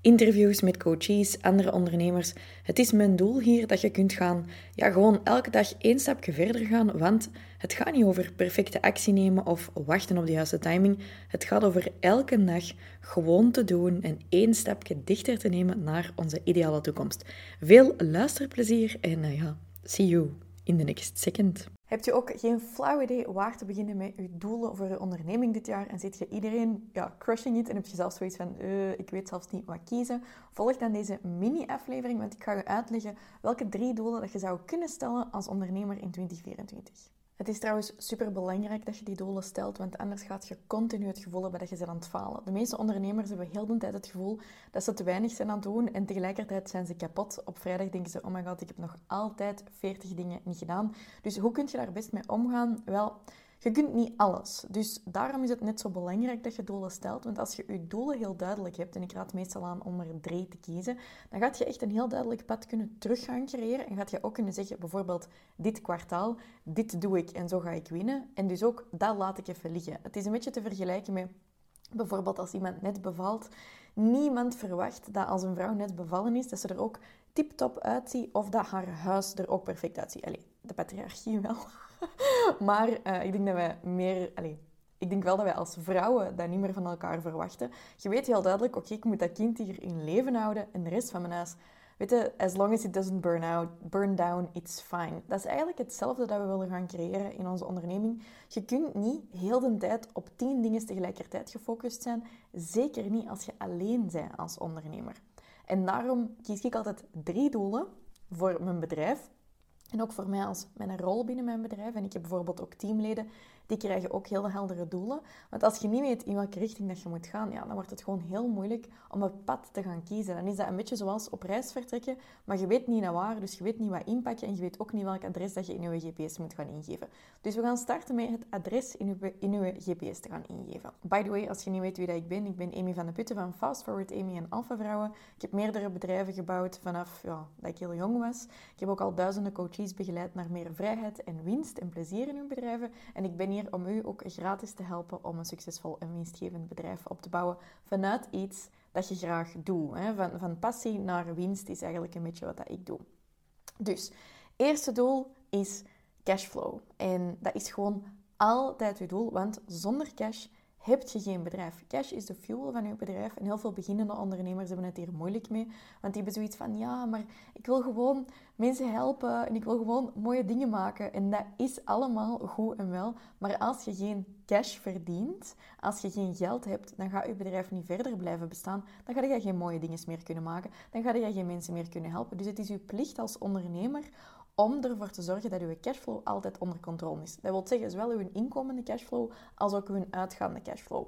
interviews met coaches, andere ondernemers. Het is mijn doel hier dat je kunt gaan, ja, gewoon elke dag één stapje verder gaan, want het gaat niet over perfecte actie nemen of wachten op de juiste timing. Het gaat over elke dag gewoon te doen en één stapje dichter te nemen naar onze ideale toekomst. Veel luisterplezier en uh, ja, see you in the next second. Heb je ook geen flauw idee waar te beginnen met je doelen voor je onderneming dit jaar en zit je iedereen ja, crushing it en heb je zelfs zoiets van uh, ik weet zelfs niet wat kiezen? Volg dan deze mini-aflevering, want ik ga je uitleggen welke drie doelen dat je zou kunnen stellen als ondernemer in 2024. Het is trouwens super belangrijk dat je die doelen stelt, want anders gaat je continu het gevoel hebben dat je bent aan het falen. De meeste ondernemers hebben heel de tijd het gevoel dat ze te weinig zijn aan het doen en tegelijkertijd zijn ze kapot. Op vrijdag denken ze, oh my god, ik heb nog altijd 40 dingen niet gedaan. Dus hoe kun je daar best mee omgaan? Wel, je kunt niet alles. Dus daarom is het net zo belangrijk dat je doelen stelt. Want als je je doelen heel duidelijk hebt, en ik raad meestal aan om er drie te kiezen, dan gaat je echt een heel duidelijk pad kunnen terug gaan creëren. En gaat je ook kunnen zeggen, bijvoorbeeld, dit kwartaal, dit doe ik en zo ga ik winnen. En dus ook, dat laat ik even liggen. Het is een beetje te vergelijken met bijvoorbeeld als iemand net bevalt. Niemand verwacht dat als een vrouw net bevallen is, dat ze er ook tip-top uitziet of dat haar huis er ook perfect uitziet. Allee, de patriarchie wel. maar uh, ik denk dat wij meer... Ik denk wel dat wij als vrouwen dat niet meer van elkaar verwachten. Je weet heel duidelijk, oké, ik moet dat kind hier in leven houden en de rest van mijn huis... Weet je, as long as it doesn't burn out, burn down, it's fine. Dat is eigenlijk hetzelfde dat we willen gaan creëren in onze onderneming. Je kunt niet heel de tijd op tien dingen tegelijkertijd gefocust zijn. Zeker niet als je alleen bent als ondernemer. En daarom kies ik altijd drie doelen voor mijn bedrijf en ook voor mij als mijn rol binnen mijn bedrijf. En ik heb bijvoorbeeld ook teamleden die krijgen ook heel heldere doelen. Want als je niet weet in welke richting dat je moet gaan, ja, dan wordt het gewoon heel moeilijk om een pad te gaan kiezen. Dan is dat een beetje zoals op reis vertrekken, maar je weet niet naar waar, dus je weet niet wat inpakken en je weet ook niet welk adres dat je in je GPS moet gaan ingeven. Dus we gaan starten met het adres in je, in uw GPS te gaan ingeven. By the way, als je niet weet wie dat ik ben, ik ben Amy van de Putten van Fast Forward Amy en Alpha Vrouwen. Ik heb meerdere bedrijven gebouwd vanaf ja, dat ik heel jong was. Ik heb ook al duizenden coaches begeleid naar meer vrijheid en winst en plezier in hun bedrijven. En ik ben hier om u ook gratis te helpen om een succesvol en winstgevend bedrijf op te bouwen vanuit iets dat je graag doet. Hè. Van, van passie naar winst is eigenlijk een beetje wat ik doe. Dus, eerste doel is cashflow. En dat is gewoon altijd je doel, want zonder cash heb je geen bedrijf. Cash is de fuel van je bedrijf. En heel veel beginnende ondernemers hebben het hier moeilijk mee. Want die hebben zoiets van, ja, maar ik wil gewoon mensen helpen en ik wil gewoon mooie dingen maken. En dat is allemaal goed en wel. Maar als je geen cash verdient, als je geen geld hebt, dan gaat je bedrijf niet verder blijven bestaan. Dan ga je geen mooie dingen meer kunnen maken. Dan ga je geen mensen meer kunnen helpen. Dus het is je plicht als ondernemer om ervoor te zorgen dat uw cashflow altijd onder controle is. Dat wil zeggen, zowel uw inkomende cashflow als ook uw uitgaande cashflow.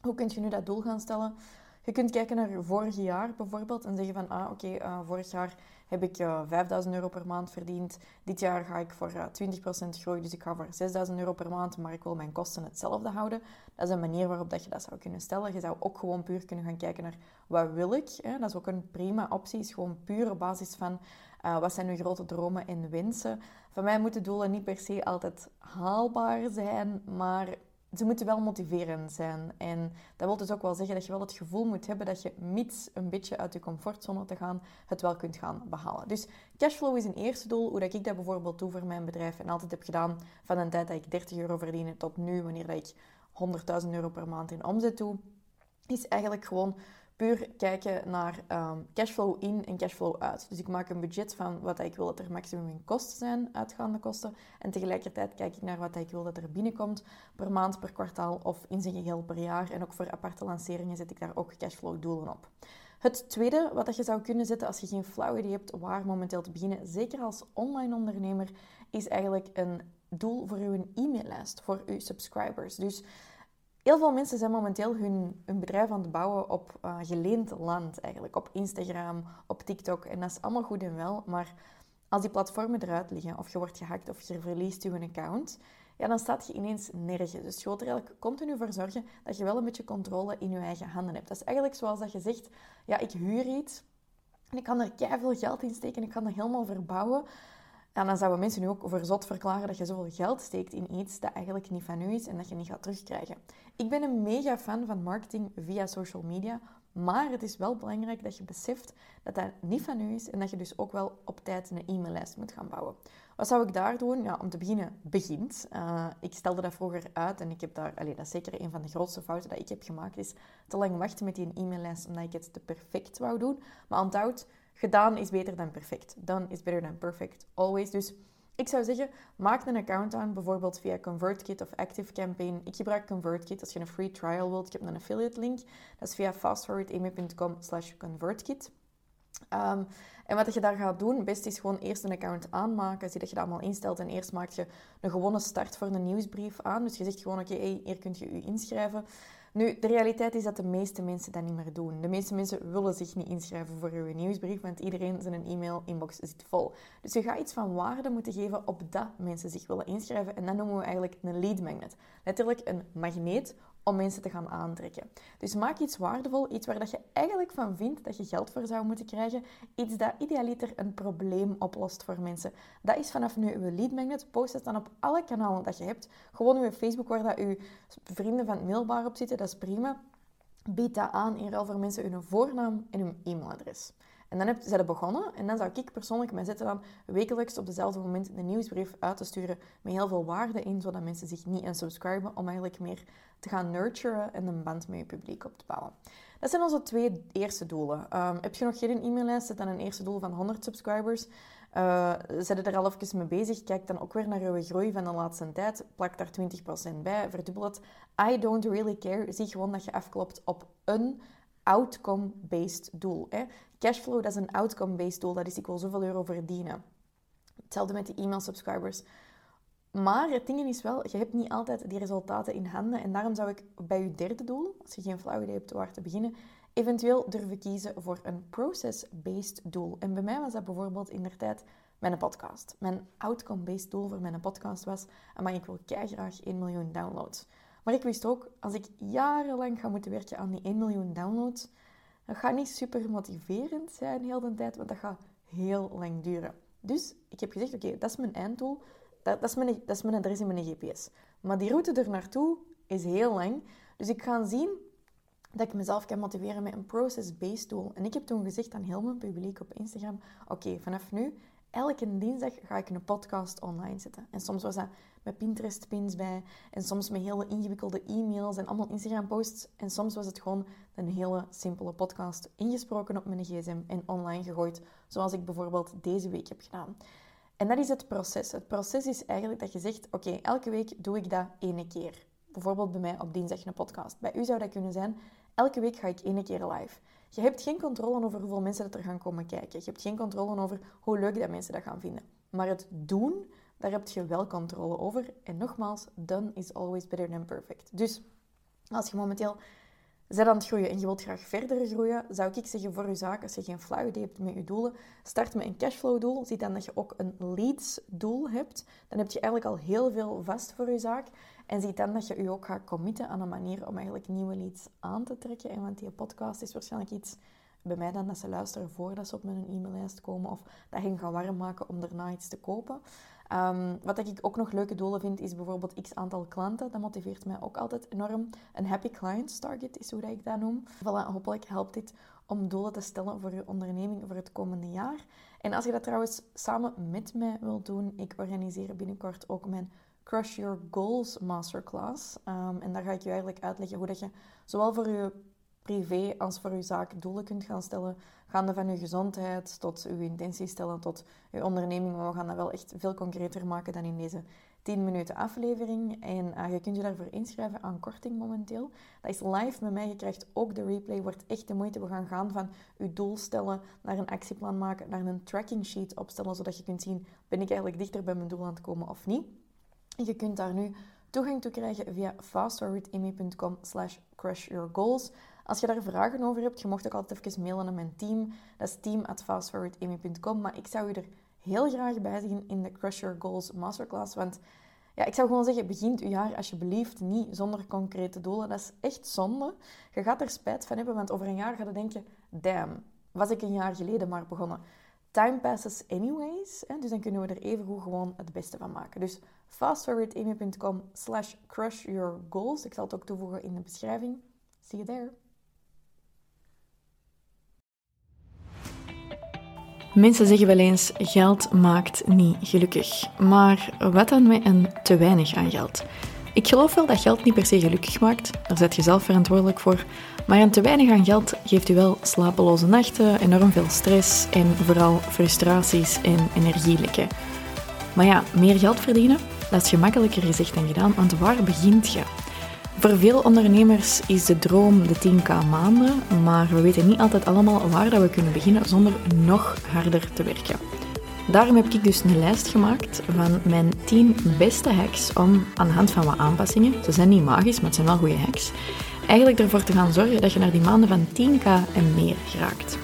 Hoe kunt je nu dat doel gaan stellen? Je kunt kijken naar vorig jaar bijvoorbeeld en zeggen van, ah oké, eh, vorig jaar heb ik uh, eh, 5000 euro per maand verdiend. Dit jaar ga ik voor uh, eh, 20% groei, dus ik ga voor 6000 euro per maand, maar ik wil mijn kosten hetzelfde houden. Dat is een manier waarop dat je dat zou kunnen stellen. Je zou ook gewoon puur kunnen gaan kijken naar, wat wil ik? Hè? Dat is ook een prima optie, is gewoon puur op basis van, uh, wat zijn uw grote dromen en wensen? Van mij moeten doelen niet per se altijd haalbaar zijn, maar ze moeten wel motiverend zijn. En dat wil dus ook wel zeggen dat je wel het gevoel moet hebben dat je, mits een beetje uit je comfortzone te gaan, het wel kunt gaan behalen. Dus cashflow is een eerste doel. Hoe dat ik dat bijvoorbeeld doe voor mijn bedrijf en altijd heb gedaan van een tijd dat ik 30 euro verdiende tot nu, wanneer dat ik 100.000 euro per maand in omzet doe, is eigenlijk gewoon puur kijken naar um, cashflow in en cashflow uit. Dus ik maak een budget van wat ik wil dat er maximum in kosten zijn, uitgaande kosten. En tegelijkertijd kijk ik naar wat ik wil dat er binnenkomt per maand, per kwartaal of in zijn geheel per jaar. En ook voor aparte lanceringen zet ik daar ook cashflow doelen op. Het tweede wat je zou kunnen zetten als je geen flauw idee hebt waar momenteel te beginnen, zeker als online ondernemer, is eigenlijk een doel voor uw e-maillijst, voor uw subscribers. Dus Heel veel mensen zijn momenteel hun, bedrijf aan het bouwen op uh, geleend land, eigenlijk. Op Instagram, op TikTok. En dat is allemaal goed en wel. Maar als die platformen eruit liggen, of je wordt gehackt of je verliest je account, ja, dan staat je ineens nergens. Dus je wilt er eigenlijk continu voor zorgen dat je wel een beetje controle in je eigen handen hebt. Dat is eigenlijk zoals dat je zegt, ja, ik huur iets en ik kan er veel geld in steken, ik kan dat helemaal verbouwen. En dan zouden mensen nu ook voor zot verklaren dat je zoveel geld steekt in iets dat eigenlijk niet van u is en dat je niet gaat terugkrijgen. Ik ben een mega fan van marketing via social media, maar het is wel belangrijk dat je beseft dat dat niet van u is en dat je dus ook wel op tijd een e-maillijst moet gaan bouwen. Wat zou ik daar doen? Ja, om te beginnen, begint. Uh, ik stelde dat vroeger uit en ik heb daar, allez, dat is zeker een van de grootste fouten dat ik heb gemaakt, is te lang wachten met die e-maillijst omdat ik het te perfect wou doen. Maar onthoud, gedaan is beter dan perfect. Done is better than perfect, always. Dus ik zou zeggen, maak een account aan, bijvoorbeeld via ConvertKit of ActiveCampaign. Ik gebruik ConvertKit als je een free trial wilt. Ik heb een affiliate link. Dat is via fastforwardamy.com slash convertkit. Ehm, en wat je daar gaat doen, best is gewoon eerst een account aanmaken. Zie dat je dat allemaal instelt. En eerst maak je een gewone start voor een nieuwsbrief aan. Dus je zegt gewoon, oké, hier kun je je inschrijven. Nu, de realiteit is dat de meeste mensen dat niet meer doen. De meeste mensen willen zich niet inschrijven voor uw nieuwsbrief, want iedereen zijn e-mail-inbox zit vol. Dus je gaat iets van waarde moeten geven op dat mensen zich willen inschrijven. En dat noemen we eigenlijk een lead magnet. Letterlijk een magneet om mensen te gaan aantrekken. Dus maak iets waardevol, iets waar dat je eigenlijk van vindt dat je geld voor zou moeten krijgen. Iets dat idealiter een probleem oplost voor mensen. Dat is vanaf nu uw lead magnet. Post het dan op alle kanalen dat je hebt. Gewoon uw Facebook waar dat uw vrienden van het mailbaar op zitten, dat is prima. Bied dat aan in ruil voor mensen hun voornaam en hun e-mailadres. En dan heb, zijn ze begonnen en dan zou ik persoonlijk mij zetten dan wekelijks op dezelfde moment een nieuwsbrief uit te sturen met heel veel waarde in, zodat mensen zich niet unsubscriben, om eigenlijk meer te gaan nurturen en een band met je publiek op te bouwen. Dat zijn onze twee eerste doelen. Um, heb je nog geen e-maillijst, zet dan een eerste doel van 100 subscribers. Uh, zet er al even mee bezig. Kijk dan ook weer naar je groei van de laatste tijd. Plak daar 20% bij, verdubbel het. I don't really care. Zie gewoon dat je afklopt op een outcome-based doel. Hè. Cashflow, dat is een outcome-based doel. Dat is, ik wil zoveel euro verdienen. Hetzelfde met de e-mail-subscribers. Maar het ding is wel, je hebt niet altijd die resultaten in handen. En daarom zou ik bij je derde doel, als je geen flauw idee hebt waar te beginnen, eventueel durven kiezen voor een process-based doel. En bij mij was dat bijvoorbeeld in der tijd mijn podcast. Mijn outcome-based doel voor mijn podcast was, maar ik wil graag 1 miljoen downloads. Maar ik wist ook, als ik jarenlang ga moeten werken aan die 1 miljoen downloads, dat gaat niet super motiverend zijn heel de tijd, want dat gaat heel lang duren. Dus ik heb gezegd, oké, dat is mijn einddoel. Dat, dat, is mijn, dat is mijn adres in mijn GPS. Maar die route er naartoe is heel lang. Dus ik ga zien dat ik mezelf kan motiveren met een process-based doel. En ik heb toen gezegd aan heel mijn publiek op Instagram, oké, vanaf nu elke dinsdag ga ik een podcast online zetten. En soms was dat met Pinterest-pins bij. En soms met hele ingewikkelde e-mails en allemaal Instagram-posts. En soms was het gewoon een hele simpele podcast ingesproken op mijn gsm en online gegooid. Zoals ik bijvoorbeeld deze week heb gedaan. En dat is het proces. Het proces is eigenlijk dat je zegt, oké, elke week doe ik dat ene keer. Bijvoorbeeld bij mij op dinsdag een podcast. Bij u zou dat kunnen zijn, elke week ga ik ene keer live. Je hebt geen controle over hoeveel mensen dat er gaan komen kijken. Je hebt geen controle over hoe leuk dat mensen dat gaan vinden. Maar het doen, daar heb je wel controle over. En nogmaals, done is always better than perfect. Dus als je momenteel bent aan het groeien en je wilt graag verder groeien, zou ik zeggen voor je zaak, als je geen flauw idee hebt met je doelen, start met een cashflow doel. Zie dan dat je ook een leads doel hebt. Dan heb je eigenlijk al heel veel vast voor je zaak. En zie dan dat je je ook gaat committen aan een manier om eigenlijk nieuwe leads aan te trekken. En want die podcast is waarschijnlijk iets bij mij dan dat ze luisteren voordat ze op mijn e-maillijst komen of dat je gaan warm maken om daarna iets te kopen. Um, wat ik ook nog leuke doelen vind, is bijvoorbeeld x aantal klanten. Dat motiveert mij ook altijd enorm. Een happy clients target is hoe ik dat noem. Hopelijk helpt dit om doelen te stellen voor je onderneming voor het komende jaar. En als je dat trouwens samen met mij wilt doen, ik organiseer binnenkort ook mijn Crush Your Goals Masterclass. Um, en daar ga ik je eigenlijk uitleggen hoe dat je zowel voor je privé als voor je zaak doelen kunt gaan stellen. Gaande van je gezondheid tot je intentie stellen tot je onderneming. Maar we gaan dat wel echt veel concreter maken dan in deze 10 minuten aflevering. En uh, je kunt je daarvoor inschrijven aan korting momenteel. Dat is live met mij. Je krijgt ook de replay. Wordt echt de moeite. We gaan gaan van je doel stellen naar een actieplan maken, naar een tracking sheet opstellen. Zodat je kunt zien, ben ik eigenlijk dichter bij mijn doel aan het komen of niet. Je kunt daar nu toegang toe krijgen via fastforwardamy.com slash crushyourgoals. Als je daar vragen over hebt, je mocht ook altijd even mailen naar mijn team. Dat is team.fastforwardamy.com. Maar ik zou je er heel graag bij zien in de Crush Your Goals Masterclass. Want ja, ik zou gewoon zeggen, begint uw jaar alsjeblieft niet zonder concrete doelen. Dat is echt zonde. Je gaat er spijt van hebben, want over een jaar ga je denken, damn, was ik een jaar geleden maar begonnen. Time passes anyways, hè, dus dan kunnen we er even goed gewoon het beste van maken. Dus fastforwardamy.com slash crush your goals. Ik zal het ook toevoegen in de beschrijving. See you there. Mensen zeggen wel eens: geld maakt niet gelukkig. Maar wat dan met een te weinig aan geld? Ik geloof wel dat geld niet per se gelukkig maakt, daar zet je zelf verantwoordelijk voor. Maar een te weinig aan geld geeft u wel slapeloze nachten, enorm veel stress en vooral frustraties en energielekken. Maar ja, meer geld verdienen, dat is gemakkelijker gezegd dan gedaan, want waar begint je? Voor veel ondernemers is de droom de 10k maanden, maar we weten niet altijd allemaal waar dat we kunnen beginnen zonder nog harder te werken. Daarom heb ik dus een lijst gemaakt van mijn 10 beste hacks om aan de hand van wat aanpassingen, ze zijn niet magisch, maar het zijn wel goede hacks, eigenlijk ervoor te gaan zorgen dat je naar die maanden van 10k en meer geraakt.